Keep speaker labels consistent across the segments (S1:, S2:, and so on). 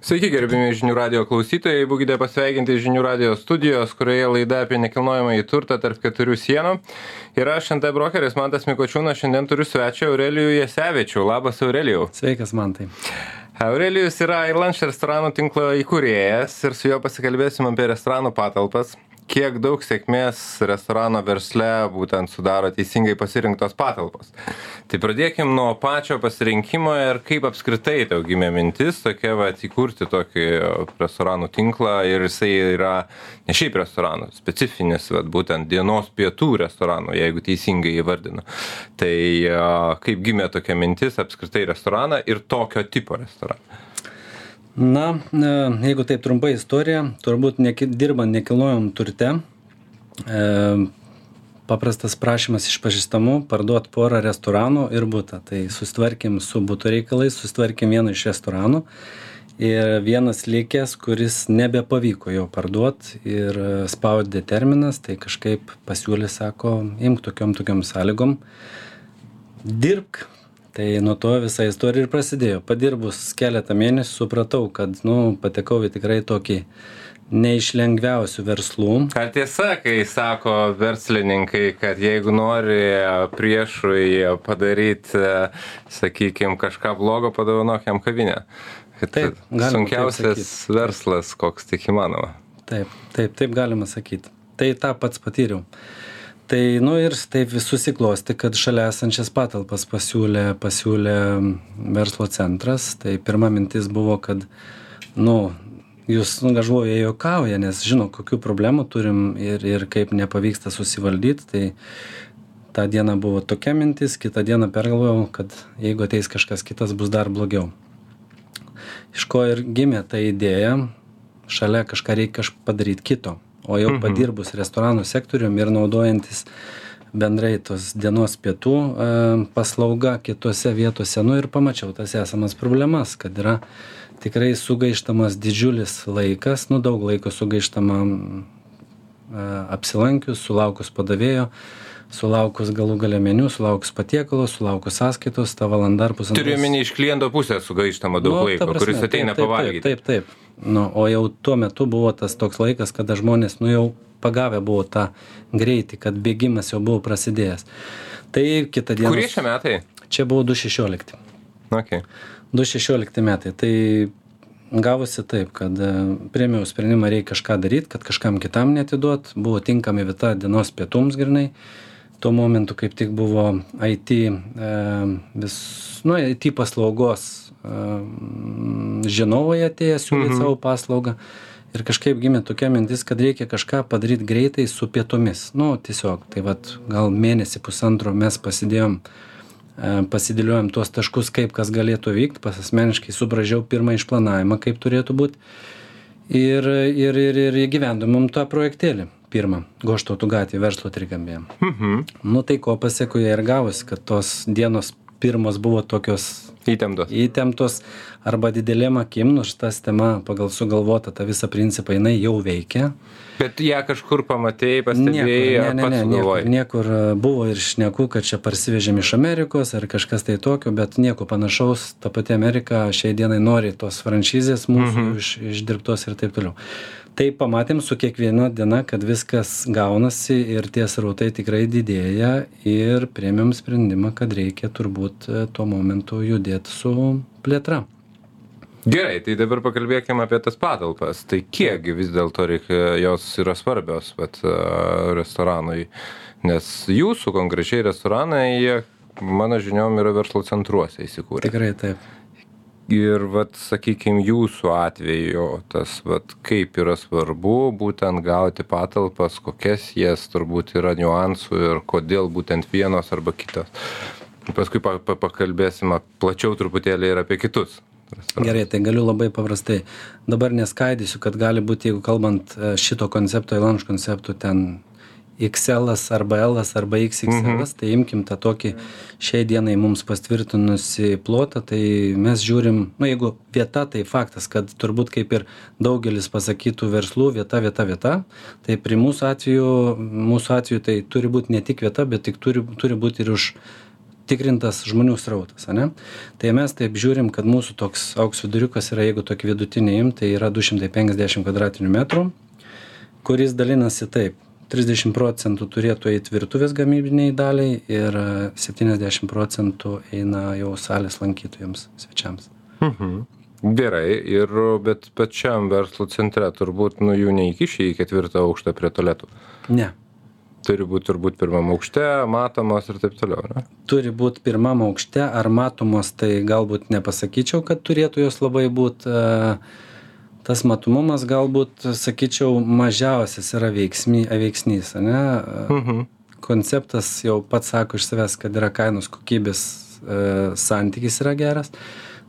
S1: Sveiki, gerbimi žinių radio klausytojai, būkite pasveikinti žinių radio studijos, kurioje laida apie nekilnojamą į turtą tarp keturių sienų. Ir aš, NT brokeris Mantas Mikočiūnas, šiandien turiu svečią Aurelijų Jesevičių. Labas, Aurelijau.
S2: Sveikas, Mantai.
S1: Aurelijus yra Irlanš restoranų tinklo įkūrėjas ir su juo pasikalbėsim apie restoranų patalpas, kiek daug sėkmės restorano versle būtent sudaro teisingai pasirinktos patalpos. Tai pradėkim nuo pačio pasirinkimo ir kaip apskritai tau gimė mintis tokia, va, įkurti tokį restoranų tinklą ir jisai yra ne šiaip restoranų, specifinis, va, būtent dienos pietų restoranų, jeigu teisingai įvardinu. Tai kaip gimė tokia mintis apskritai restoraną ir tokio tipo restoraną?
S2: Na, e, jeigu taip trumpai istorija, turbūt neki, dirbant nekilnojom turte, e, paprastas prašymas iš pažįstamų parduoti porą restoranų ir būtą. Tai susitvarkėm su būtų reikalais, susitvarkėm vieną iš restoranų ir vienas likęs, kuris nebepavyko jo parduoti ir spaudė terminas, tai kažkaip pasiūlė, sako, imk tokiom tokiom sąlygom, dirbk, tai nuo to visa istorija ir prasidėjo padirbus keletą mėnesių supratau kad nu patekau į tikrai tokį ne iš lengviausių verslų.
S1: Ar tiesa, kai sako verslininkai, kad jeigu nori priešui padaryti, sakykime, kažką blogo, padovanok jam kavinę. Taip, sunkiausias taip verslas, koks tik įmanoma.
S2: Taip, taip, taip galima sakyti. Tai tą pats patyriau tai nu ir taip vis susiklostė kad šalia esančias patalpas pasiūlė pasiūlė verslo centras. Tai pirma mintis buvo kad nu jūs nu galvoju jie juokauja nes žino kokių problemų turim ir ir kaip nepavyksta susivaldyt tai tą dieną buvo tokia mintis kitą dieną pergalvojau kad jeigu ateis kažkas kitas bus dar blogiau. Iš ko ir gimė ta idėja šalia kažką reik kaž padaryt kito o jau mhm. padirbus restoranų sektorium ir naudojantis bendrai tos dienos pietų e, paslauga kitose vietose, nu ir pamačiau tas esamas problemas, kad yra tikrai sugaištamas didžiulis laikas, nu daug laiko sugaištama e, apsilankius, sulaukus padavėjo, sulaukus galų gale meniu, sulaukus patiekalo, sulaukus sąskaitos, ta valanda ar pusantros.
S1: Turiu minį iš kliento pusės sugaištama daug nu, laiko, prasme, kuris ateina
S2: taip, taip,
S1: pavalgyti.
S2: Taip, taip, taip. Nu, o jau tuo metu buvo tas toks laikas, kada žmonės, nu jau pagavę buvo tą greitį, kad bėgimas jau buvo prasidėjęs. Tai kitą dieną.
S1: Kurie šie metai?
S2: Čia buvo 2016.
S1: Okay.
S2: 2016 metai. Tai gavosi taip, kad e, priemiau sprendimą reikia kažką daryti, kad kažkam kitam netiduot, buvo tinkami vieta dienos pietums grinai tuo momentu kaip tik buvo IT, e, vis, nu, IT paslaugos žinovai atėję siūlyti mhm. savo paslaugą. Ir kažkaip gimė tokia mintis, kad reikia kažką padaryti greitai su pietomis. Nu, tiesiog, tai vad, gal mėnesį pusantro mes pasidėjom, e, pasidėliojom tuos taškus, kaip kas galėtų vykti, pas asmeniškai subražiau pirmą išplanavimą, kaip turėtų būti. Ir, ir, ir, ir įgyvendamom tą projektėlį pirmą goštautų gatvėj verslo trikampyje
S1: mhm.
S2: nu tai ko pasekoje ir gavosi kad tos dienos pirmos buvo tokios
S1: įtemptos.
S2: įtemptos arba didelėm akim nors ta sistema pagal sugalvotą tą visą principą jinai jau veikia.
S1: Bet ją kažkur pamatei pastebėjai
S2: ar pats sugalvojai? niekur e, buvo ir šnekų kad čia parsivežėm iš amerikos ar kažkas tai tokio bet nieko panašaus ta pati amerika šiai dienai nori tos franšizės mūsų
S1: Mhm.
S2: iš išdirbtos ir taip toliau tai pamatėm su kiekviena diena kad viskas gaunasi ir tie srautai tikrai didėja ir priėmėm sprendimą kad reikia turbūt e, tuo momentu judėt su plėtra
S1: Gerai, tai dabar pakalbėkime apie tas patalpas. Tai kiekgi vis dėlto reikia, jos yra svarbios bet, uh, restoranui, nes jūsų konkrečiai restoranai, jie, mano žiniom, yra verslo centruose įsikūrę.
S2: tikrai taip
S1: ir vat sakykim jūsų atveju tas vat kaip yra svarbu būtent gauti patalpas kokias jas turbūt yra niuansų ir kodėl būtent vienos arba kitos paskui pa pa pakalbėsim plačiau truputėlį ir apie kitus
S2: Gerai, tai galiu labai paprastai. Dabar neskaidysiu, kad gali būti, jeigu kalbant e, šito koncepto, įlanš konceptų, ten XL arba L arba XXL, mhm. tai imkim tą tokį šiai dienai mums pastvirtinusi plotą, tai mes žiūrim, nu jeigu vieta, tai faktas, kad turbūt kaip ir daugelis pasakytų verslų, vieta, vieta, vieta, tai prie mūsų atveju, mūsų atveju tai turi būti ne tik vieta, bet tik turi, turi būti ir už užtikrintas žmonių srautas, ne? Tai mes taip žiūrim, kad mūsų toks auks viduriukas yra, jeigu tokį vidutinį im, tai yra 250 kvadratinių metrų, kuris dalinasi taip. 30 procentų turėtų eiti virtuvės gamybiniai daliai ir 70 procentų eina jau salės lankytojams, svečiams.
S1: Mhm. Gerai, ir bet pačiam verslo centre turbūt nu, jų neįkišė į ketvirtą aukštą prie toletų.
S2: Ne.
S1: Turi būti turbūt pirmam aukšte, matomos ir taip toliau. Ne?
S2: Turi būti pirmam aukšte, ar matomos, tai galbūt nepasakyčiau, kad turėtų jos labai būti. Tas matomumas galbūt, sakyčiau, mažiausias yra veiksmy, veiksnys. Ne? Mhm. Konceptas jau pats sako iš savęs, kad yra kainos kokybės e, santykis yra geras.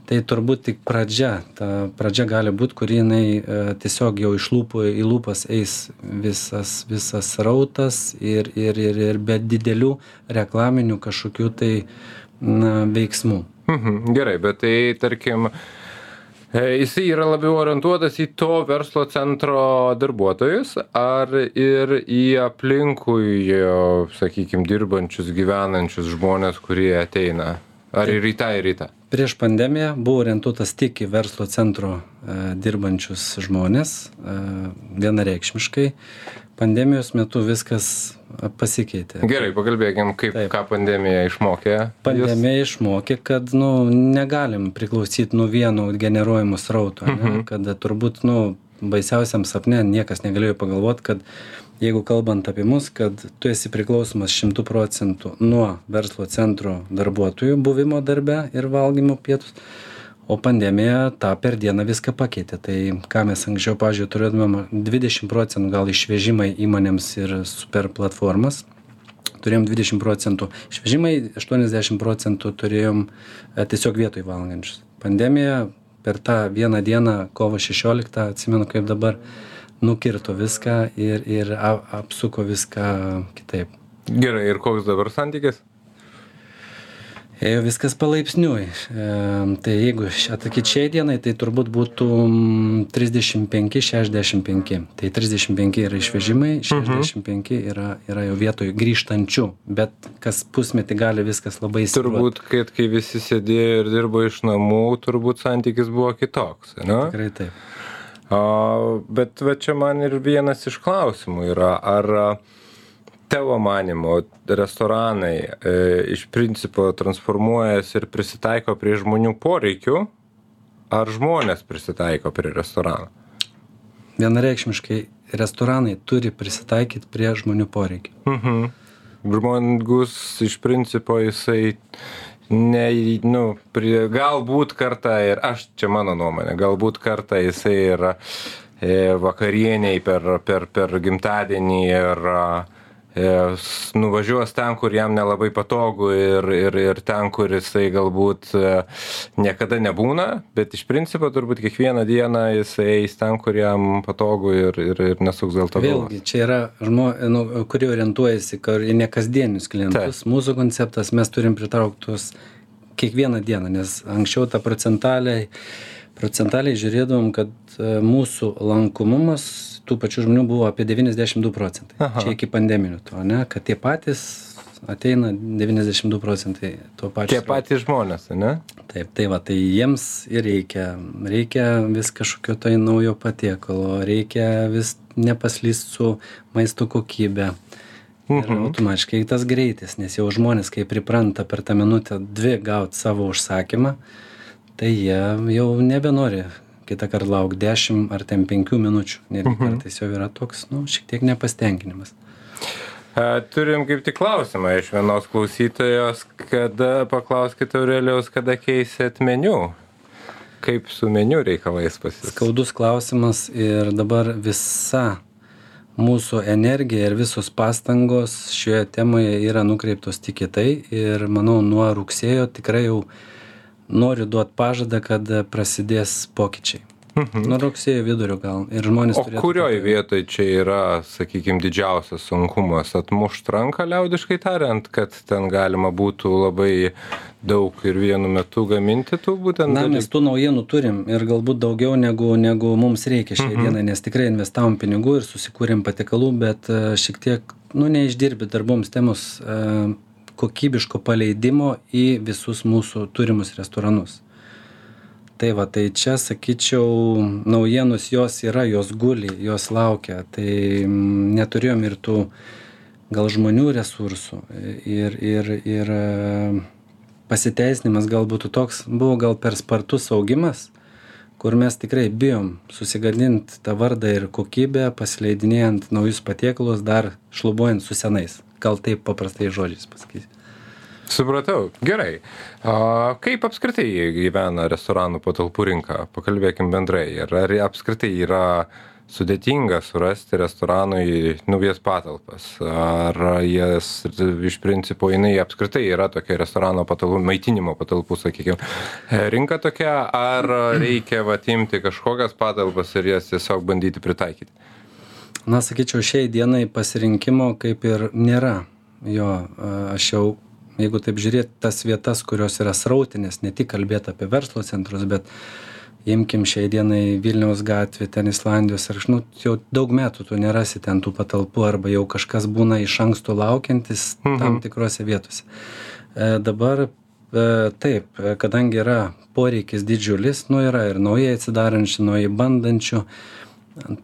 S2: Tai turbūt tik pradžia ta pradžia gali būt kur jinai e, tiesiog jau iš lūpų į lūpas eis visas visas srautas ir ir ir ir be didelių reklaminių kažkokių tai na veiksmų
S1: mhm gerai bet tai tarkim e, Jisai yra labiau orientuotas į to verslo centro darbuotojus ar ir į aplinkui, sakykime, dirbančius, gyvenančius žmonės, kurie ateina? Ar ir tą, ir tą?
S2: prieš pandemiją buvo orientuotas tik į verslo centro e, dirbančius žmones e, vienareikšmiškai. Pandemijos metu viskas pasikeitė.
S1: Gerai, pakalbėkim, kaip Taip. ką pandemija išmokė.
S2: Pandemija jūs... išmokė, kad nu, negalim priklausyti nuo vieno generuojimo srauto, mhm. kad turbūt nu, baisiausiam sapne niekas negalėjo pagalvoti, kad jeigu kalbant apie mus kad tu esi priklausomas šimtu procentų nuo verslo centro darbuotojų buvimo darbe ir valgymo pietus o pandemija tą per dieną viską pakeitė tai ką mes anksčiau pavyzdžiui turėtumėm dvidešim procentų gal išvežimai įmonėms ir per platformas turėjom dvidešim procentų išvežimai aštuoniasdešim procentų turėjom e, tiesiog vietoj valgančius pandemija per tą vieną dieną kovo šešioliktą atsimenu kaip dabar nukirto viską ir, ir apsuko viską kitaip.
S1: Gerai, ir koks dabar santykis?
S2: Ėjo viskas palaipsniui. E, tai jeigu atsakyti šiai dienai, tai turbūt būtų 35-65. Tai 35 yra išvežimai, 65 mhm. yra, yra jau vietoj grįžtančių, bet kas pusmetį gali viskas labai įsivaizduoti.
S1: Turbūt, kad kai visi sėdėjo ir dirbo iš namų, turbūt santykis buvo kitoks. Ne?
S2: Tikrai taip.
S1: O, bet va čia man ir vienas iš klausimų yra, ar tavo manimo restoranai e, iš principo transformuojasi ir prisitaiko prie žmonių poreikių, ar žmonės prisitaiko prie restoranų?
S2: Vienareikšmiškai restoranai turi prisitaikyti prie žmonių poreikių.
S1: Mhm. Žmogus iš principo jisai ne nu prie galbūt kartą ir aš čia mano nuomonė galbūt kartą jisai yra e, vakarienei per per per gimtadienį ir e, nuvažiuos ten, kur jam nelabai patogu ir, ir, ir ten, kur jisai galbūt e, niekada nebūna, bet iš principo turbūt kiekvieną dieną jisai eis ten, kur jam patogu ir, ir, ir nesuks dėl to.
S2: Vėlgi, čia yra žmonės, nu, kurie orientuojasi į nekasdienius klientus. Taip. Mūsų konceptas mes turim pritrauktus kiekvieną dieną, nes anksčiau tą procentaliai procentaliai žiūrėdavom, kad e, mūsų lankomumas tų pačių žmonių buvo apie 92 procentai. Aha. Čia iki pandeminių to, ne? Kad tie patys ateina 92 procentai to pačio.
S1: Tie patys žmonės, ne?
S2: Taip, tai va, tai jiems ir reikia. Reikia vis kažkokio tai naujo patiekalo, reikia vis nepaslyst su maisto kokybė. Ir mhm. automatiškai tas greitis, nes jau žmonės, kai pripranta per tą minutę dvi gauti savo užsakymą, tai jie jau nebenori kitą kartą lauk 10 ar ten 5 minučių. Netgi mhm. kartais jau yra toks, nu, šiek tiek nepastenkinimas.
S1: Turim kaip tik klausimą iš vienos klausytojos, kada paklauskite Aurelijaus, kada keisėt meniu. Kaip su meniu reikalais pasisakė?
S2: Skaudus klausimas ir dabar visa mūsų energija ir visos pastangos šioje temoje yra nukreiptos tik į tai ir manau nuo rugsėjo tikrai jau noriu duot pažadą kad prasidės pokyčiai Mhm. Nuo rugsėjo vidurio gal. Ir žmonės.
S1: O kurioj tokį... vietoj čia yra, sakykime, didžiausias sunkumas? Atmušt ranką liaudiškai tariant, kad ten galima būtų labai daug ir vienu metu gaminti tų būtent.
S2: Na, mes tų naujienų turim ir galbūt daugiau negu, negu mums reikia šiai mhm. dienai, nes tikrai investavom pinigų ir susikūrėm patikalų, bet e, šiek tiek, nu, neišdirbi darboms temos. Uh, kokybiško paleidimo į visus mūsų turimus restoranus. Tai va, tai čia sakyčiau, naujienos jos yra, jos guli, jos laukia. Tai mm, neturėjom ir tų gal žmonių resursų. Ir, ir, ir pasiteisinimas gal būtų toks, buvo gal per spartus augimas kur mes tikrai bijom susigadint tą vardą ir kokybę pasileidinėjant naujus patiekalus dar šlubuojant su senais gal taip paprastais žodžiais pasakysiu
S1: Supratau, gerai. O kaip apskritai gyvena restoranų patalpų rinka? Pakalbėkim bendrai. Ir ar apskritai yra sudėtinga surasti restoranui naujas patalpas ar jas iš principo jinai apskritai yra tokia restorano patalpų maitinimo patalpų sakykim rinka tokia ar reikia vat imti kažkokias patalpas ir jas tiesiog bandyti pritaikyti
S2: na sakyčiau šiai dienai pasirinkimo kaip ir nėra jo aš jau jeigu taip žiūrėt tas vietas kurios yra srautinės ne tik kalbėt apie verslo centrus bet imkim šiai dienai vilniaus gatvė ten islandijos ir aš nu jau daug metų tu nerasi ten tų patalpų arba jau kažkas būna iš anksto laukiantis tam
S1: Mhm.
S2: tikrose vietose e, dabar e, taip e, kadangi yra poreikis didžiulis nu yra ir naujai atsidarančių naujai bandančių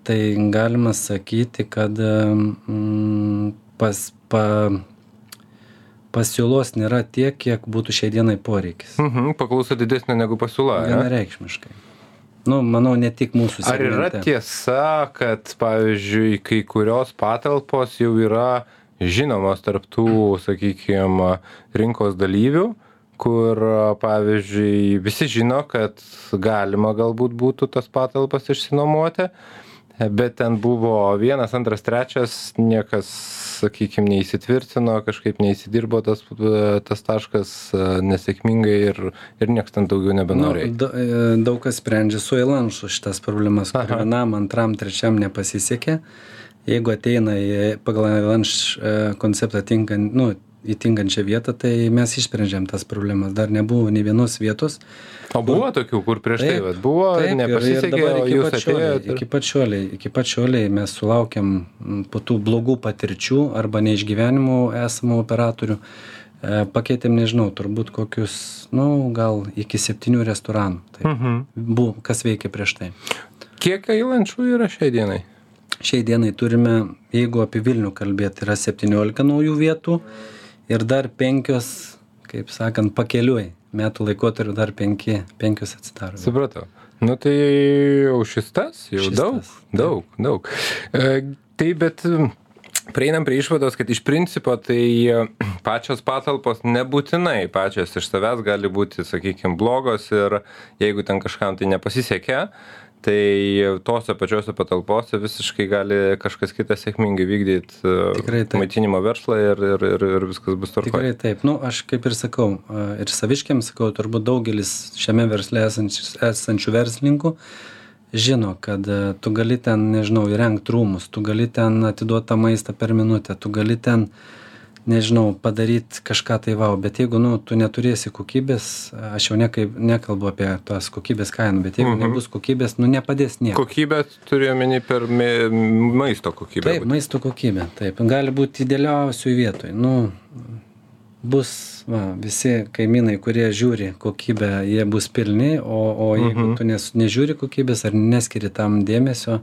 S2: tai galima sakyti kad mm, pas pa pasiūlos nėra tiek kiek būtų šiai dienai poreikis.
S1: Mhm, paklausa didesnė negu pasiūla
S2: vienareikšmiškai. Nu manau ne tik mūsų
S1: Ar yra
S2: segmente.
S1: tiesa, kad, pavyzdžiui, kai kurios patalpos jau yra žinomos tarptų, sakykime, rinkos dalyvių, kur, pavyzdžiui, visi žino, kad galima galbūt būtų tas patalpas išsinuomoti, bet ten buvo vienas, antras, trečias, niekas, sakykime, neįsitvirtino, kažkaip neįsidirbo tas, tas taškas e, nesėkmingai ir, ir niekas ten daugiau
S2: Nu,
S1: nebenorėjo.
S2: da- e, daug kas sprendžia su įlanšu šitas problemas, kur
S1: Aha.
S2: vienam, antram, trečiam nepasisekė. Jeigu ateina į, pagal įlanš konceptą tinkant, nu, įtinkančią vietą, tai mes išsprendžiam tas problemas. Dar nebuvo nei vienos vietos.
S1: O buvo tokių, kur prieš tai,
S2: Taip,
S1: vat, buvo,
S2: Taip, ir- ir
S1: nepasisekė, o
S2: iki šiolei-
S1: atėjote.
S2: Iki pat šioliai, iki pat šioliai mes sulaukiam mm, po tų blogų patirčių arba neišgyvenimų esamų operatorių. E, Pakeitėm, nežinau, turbūt kokius, nu, gal iki septynių restoranų. Tai
S1: Mhm.
S2: buvo, kas veikia prieš tai.
S1: Kiek eilančių yra šiai dienai?
S2: Šiai dienai turime, jeigu apie Vilnių kalbėti, yra 17 naujų vietų ir dar penkios, kaip sakant, pakeliui. Metų laikotarpiu dar penki, penkios atsidaro.
S1: Supratau. Nu tai jau šis tas, jau
S2: Šis
S1: daug,
S2: tas,
S1: daug, daug. E, tai bet prieinam prie išvados, kad iš principo tai e, pačios patalpos nebūtinai pačios iš savęs gali būti, sakykime, blogos ir jeigu ten kažkam tai nepasisekė, tai tose pačiose patalpose visiškai gali kažkas kitas sėkmingai vykdyti
S2: taip.
S1: maitinimo verslą ir, ir, ir, ir viskas bus tvarkoje.
S2: Tikrai taip. Nu, aš kaip ir sakau, a, ir saviškiams sakau, turbūt daugelis šiame versle esančių, esančių verslininkų žino, kad a, tu gali ten, nežinau, įrengti rūmus, tu gali ten atiduoti tą maistą per minutę, tu gali ten, nežinau, padaryti kažką tai vau, bet jeigu, nu, tu neturėsi kokybės, aš jau nekaip, nekalbu apie tos kokybės kainą, bet jeigu
S1: Mhm.
S2: nebus kokybės, nu, nepadės nieko.
S1: Kokybė turiu omeny per mi- maisto kokybę.
S2: Taip,
S1: būtent.
S2: maisto kokybė, taip. Gali būti idealiausių vietoj. Nu, bus va, visi kaimynai, kurie žiūri kokybę, jie bus pilni, o, o jeigu
S1: Mhm.
S2: tu nes, nežiūri kokybės ar neskiri tam dėmesio,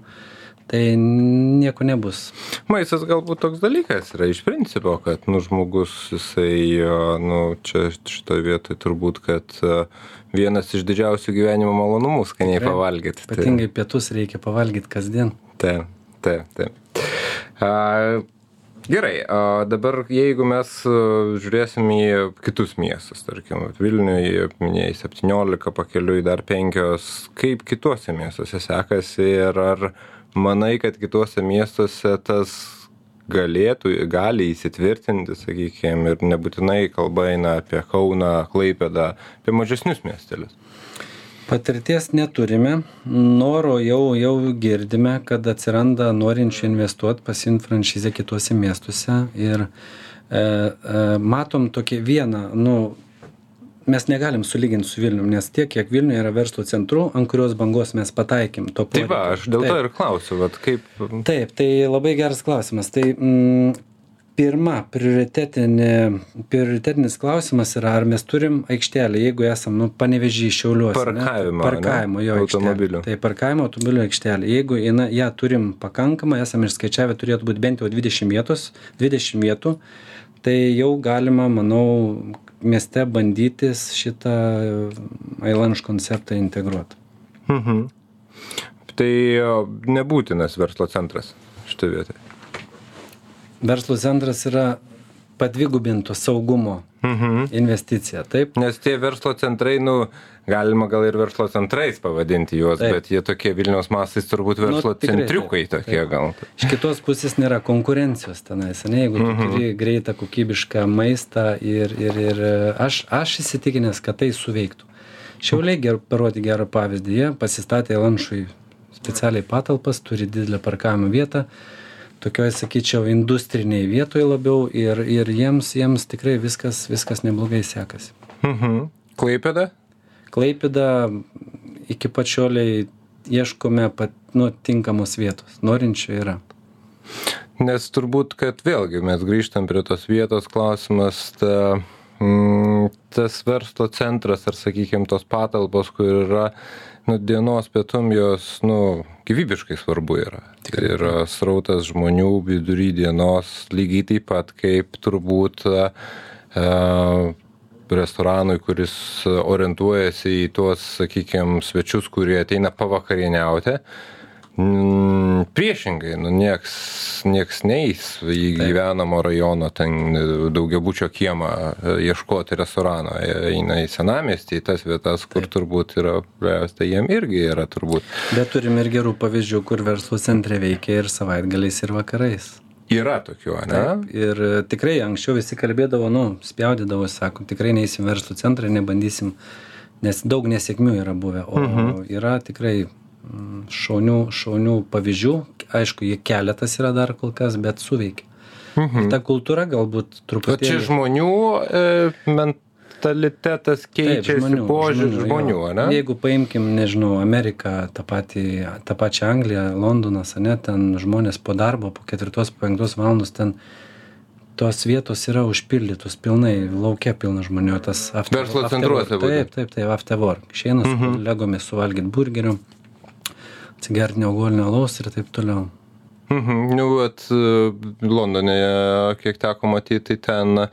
S2: tai nieko nebus.
S1: Maistas galbūt toks dalykas yra iš principo, kad nu, žmogus, jisai, nu, čia šitoje vietoje turbūt, kad a, vienas iš didžiausių gyvenimo malonumų skaniai
S2: Tikrai.
S1: pavalgyti.
S2: Ypatingai pietus reikia pavalgyti kasdien.
S1: Taip, taip, taip. A, gerai, dabar jeigu mes a, žiūrėsim į kitus miestus, tarkim, Vilniuje minėjai 17, pakeliui dar 5, kaip kituose miestuose sekasi ir ar manai, kad kituose miestuose tas galėtų, gali įsitvirtinti, sakykime, ir nebūtinai kalba eina apie Kauną, Klaipėdą, apie mažesnius miestelius.
S2: Patirties neturime, noro jau, jau girdime, kad atsiranda norinčių investuoti, pasimti franšizę kituose miestuose ir e, e, matom tokį vieną, nu, mes negalim sulyginti su Vilnium, nes tiek, kiek Vilniuje yra verslo centrų, ant kurios bangos mes pataikėm to
S1: Tai va,
S2: poreikio.
S1: aš dėl
S2: Taip.
S1: to ir klausiu, vat kaip
S2: Taip, tai labai geras klausimas. Tai mm, pirma prioritetinė prioritetinis klausimas yra ar mes turim aikštelę jeigu esam nu panevėžy šiauliuose ane, tai
S1: Parkavimo,
S2: parkavimo
S1: ane?
S2: jo aikštelė.
S1: Automobilių.
S2: tai parkavimo automobilių aikštelė jeigu jina ją turim pakankamai esam išskaičiavę turėtų būt bent jau dvidešim vietos dvidešim vietų tai jau galima manau mieste bandytis šitą ailanš konceptą integruot
S1: Mhm. Tai nebūtinas verslo centras šitą vietą.
S2: verslo centras yra padvigubinto saugumo
S1: Mhm.
S2: investicija taip
S1: Nes tie verslo centrai, nu, galima gal ir verslo centrais pavadinti juos,
S2: Taip.
S1: bet jie tokie Vilniaus mastais turbūt verslo
S2: Nu, tikrai
S1: centriukai
S2: taip,
S1: tokie
S2: taip.
S1: gal.
S2: Iš kitos pusės nėra konkurencijos tenais, ne, jeigu tu turi greitą kokybišką maistą ir, ir, ir aš, aš įsitikinęs, kad tai suveiktų. Šiauliai ger, parodė gerą pavyzdį, jie pasistatė lanšui specialiai patalpas, turi didelę parkavimo vietą, tokioje, sakyčiau, industriniai vietoje labiau ir, ir jiems, jiems tikrai viskas, viskas neblogai sekasi.
S1: Mhm. Klaipėda?
S2: Klaipėda iki pačioliai ieškome pat, nu, tinkamos vietos, norinčių yra.
S1: Nes turbūt, kad vėlgi mes grįžtam prie tos vietos klausimas, ta, mm, tas verslo centras ar, sakykime, tos patalpos, kur yra nu, dienos pietum jos nu, gyvybiškai svarbu yra. Tai yra srautas žmonių vidury dienos, lygiai taip pat kaip turbūt e, restoranui, kuris orientuojasi į tuos, sakykime, svečius, kurie ateina pavakarieniauti. Priešingai, nu, nieks, nieks neįs į gyvenamo rajono, ten daugiabučio kiemą e, ieškoti restorano, Jie eina į senamiestį, į tas vietas, kur turbūt yra, tai jiem irgi yra turbūt.
S2: Bet turim ir gerų pavyzdžių, kur verslo centre veikia ir savaitgaliais, ir vakarais.
S1: Yra tokių, ne?
S2: Taip, ir e, tikrai anksčiau visi kalbėdavo, nu, spjaudydavo, sako, tikrai neįsim verslo centrą, nebandysim, nes daug nesėkmių yra buvę, o mhm. yra tikrai šaunių, šaunių pavyzdžių, aišku, jie keletas yra dar kol kas, bet suveikia. Mhm. Ta kultūra galbūt
S1: O čia
S2: truputį...
S1: žmonių e, mentalitetas keičiasi, požiūrį žmonių, ne?
S2: Jeigu paimkim, nežinau, Ameriką, tą, patį, tą pačią Angliją, Londonas, ne, ten žmonės po darbo, po ketvirtos, po penktos valandos ten tos vietos yra užpildytos pilnai, laukia pilna žmonių, tas after,
S1: Verslo centruose.
S2: Taip, taip, taip, after work. Išeina su
S1: Mhm.
S2: kolegomis suvalgyti burgerių, atsigerti neaugolinio alaus ir taip toliau.
S1: Mhm, nu, vat, e, Londone, kiek teko matyti, tai ten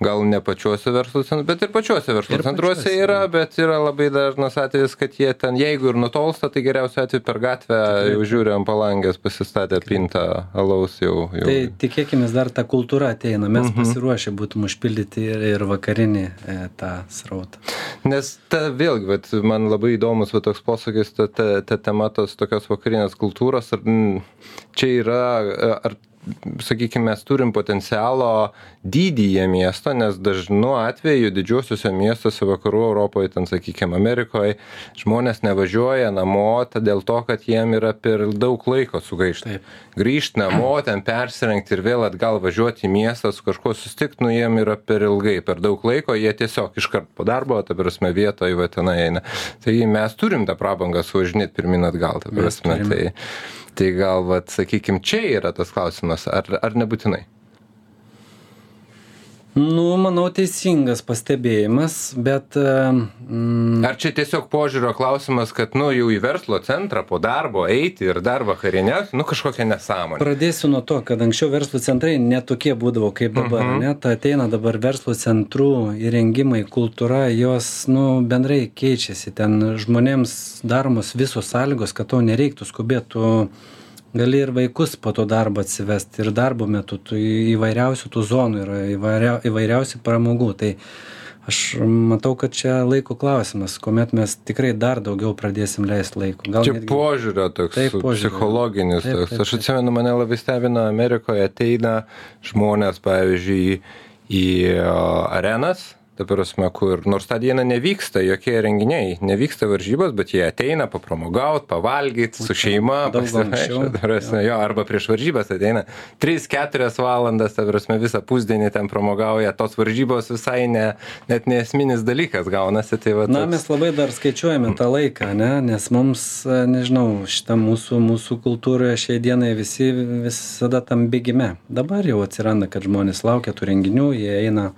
S1: gal ne pačiuose verslo centruose, bet ir pačiuose verslo
S2: Ir
S1: centruose
S2: pačiuose.
S1: yra, bet yra labai dažnas atvejis, kad jie ten, jeigu ir nutolsta, tai geriausiu atveju per gatvę jau žiūri ant palangės, pasistatę pintą alaus jau. jau.
S2: Tai tikėkime, dar ta kultūra ateina, mes
S1: Mhm.
S2: pasiruošę būtum užpildyti ir, ir vakarinį e, tą srautą.
S1: Nes ta vėlgi, vat, man labai įdomus va, toks posakis, ta, ta, ta tema tos tokios vakarinės kultūros, ar mm, čia yra, ar, sakykime, mes turim potencialo dydyje miesto, nes dažnu atveju didžiuosiuose miestuose vakarų Europoje, ten, sakykime, Amerikoje, žmonės nevažiuoja namo dėl to, kad jiem yra per daug laiko sugaišti. Grįžti namo, ten persirengti ir vėl atgal važiuoti į miestą, su kažkuo susitikti, nu jiem yra per ilgai, per daug laiko, jie tiesiog iškart po darbo, ta prasme, vietoje va tenai eina. Tai mes turim tą prabangą suvažinėti pirmin atgal, ta prasme. Tai, tai gal, va, sakykime, čia yra tas klausimas, ar, ar nebūtinai?
S2: Nu, manau, teisingas pastebėjimas, bet... e, Mm,
S1: Ar čia tiesiog požiūrio klausimas, kad, nu, jau į verslo centrą po darbo eiti ir dar vakarieniauti, nu, kažkokia nesąmonė.
S2: Pradėsiu nuo to, kad anksčiau verslo centrai netokie būdavo kaip dabar,
S1: Mhm.
S2: ne? Ta ateina dabar verslo centrų įrengimai, kultūra, jos, nu, bendrai keičiasi. Ten žmonėms daromos visos sąlygos, kad to nereiktų skubėti. Tu gali ir vaikus po to darbo atsivesti ir darbo metu tu įvairiausių tų zonų yra įvairia, įvairiausių pramogų. Tai aš matau, kad čia laiko klausimas, kuomet mes tikrai dar daugiau pradėsim leisti laiko. Gal
S1: Čia
S2: netgi-
S1: požiūrio toks
S2: Taip, požiūrio.
S1: psichologinis
S2: Taip,
S1: toks.
S2: taip,
S1: Aš
S2: taip.
S1: atsimenu, mane labai stebina Amerikoje ateina žmonės, pavyzdžiui, į arenas ta prasme kur nors tą dieną nevyksta jokie renginiai nevyksta varžybos bet jie ateina papramogaut pavalgyt su šeima pasivaikščiot, ta prasme jo arba prieš varžybas ateina tris keturias valandas ta prasme visą pusdienį ten pramogauja tos varžybos visai ne net neesminis dalykas gaunasi tai vat
S2: Na, mes labai dar skaičiuojame tą laiką, ne? nes mums, e, nežinau, šitą mūsų, mūsų kultūroje šiai dienai visi visada tam bėgime. Dabar jau atsiranda, kad žmonės laukia tų renginių, jie eina,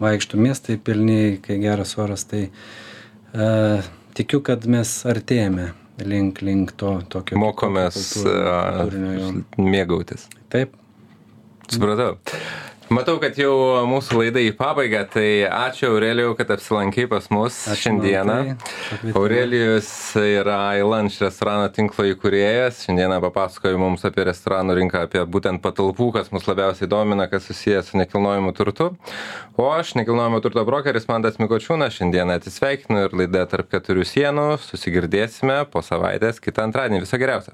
S2: vaikštų miestai pilni, kai geras oras, tai e, tikiu, kad mes artėjame link, link to tokio.
S1: mokomės
S2: kultūrinio- jo.
S1: mėgautis
S2: Taip,
S1: Supratau. Matau, kad jau mūsų laida į pabaigą, tai ačiū Aurelijau, kad apsilankai pas mus
S2: Ačiū
S1: šiandieną.
S2: Pakvietimą.
S1: Aurelijus yra iLunch restorano tinklo įkūrėjas. Šiandieną papasakojo mums apie restoranų rinką, apie būtent patalpų, kas mus labiausiai domina, kas susijęs su nekilnojimu turtu. O aš, nekilnojimo turto brokeris Mantas Mikočiūnas, šiandieną atsisveikinu ir laida tarp keturių sienų. Susigirdėsime po savaitės kitą antradienį. Viso geriausio.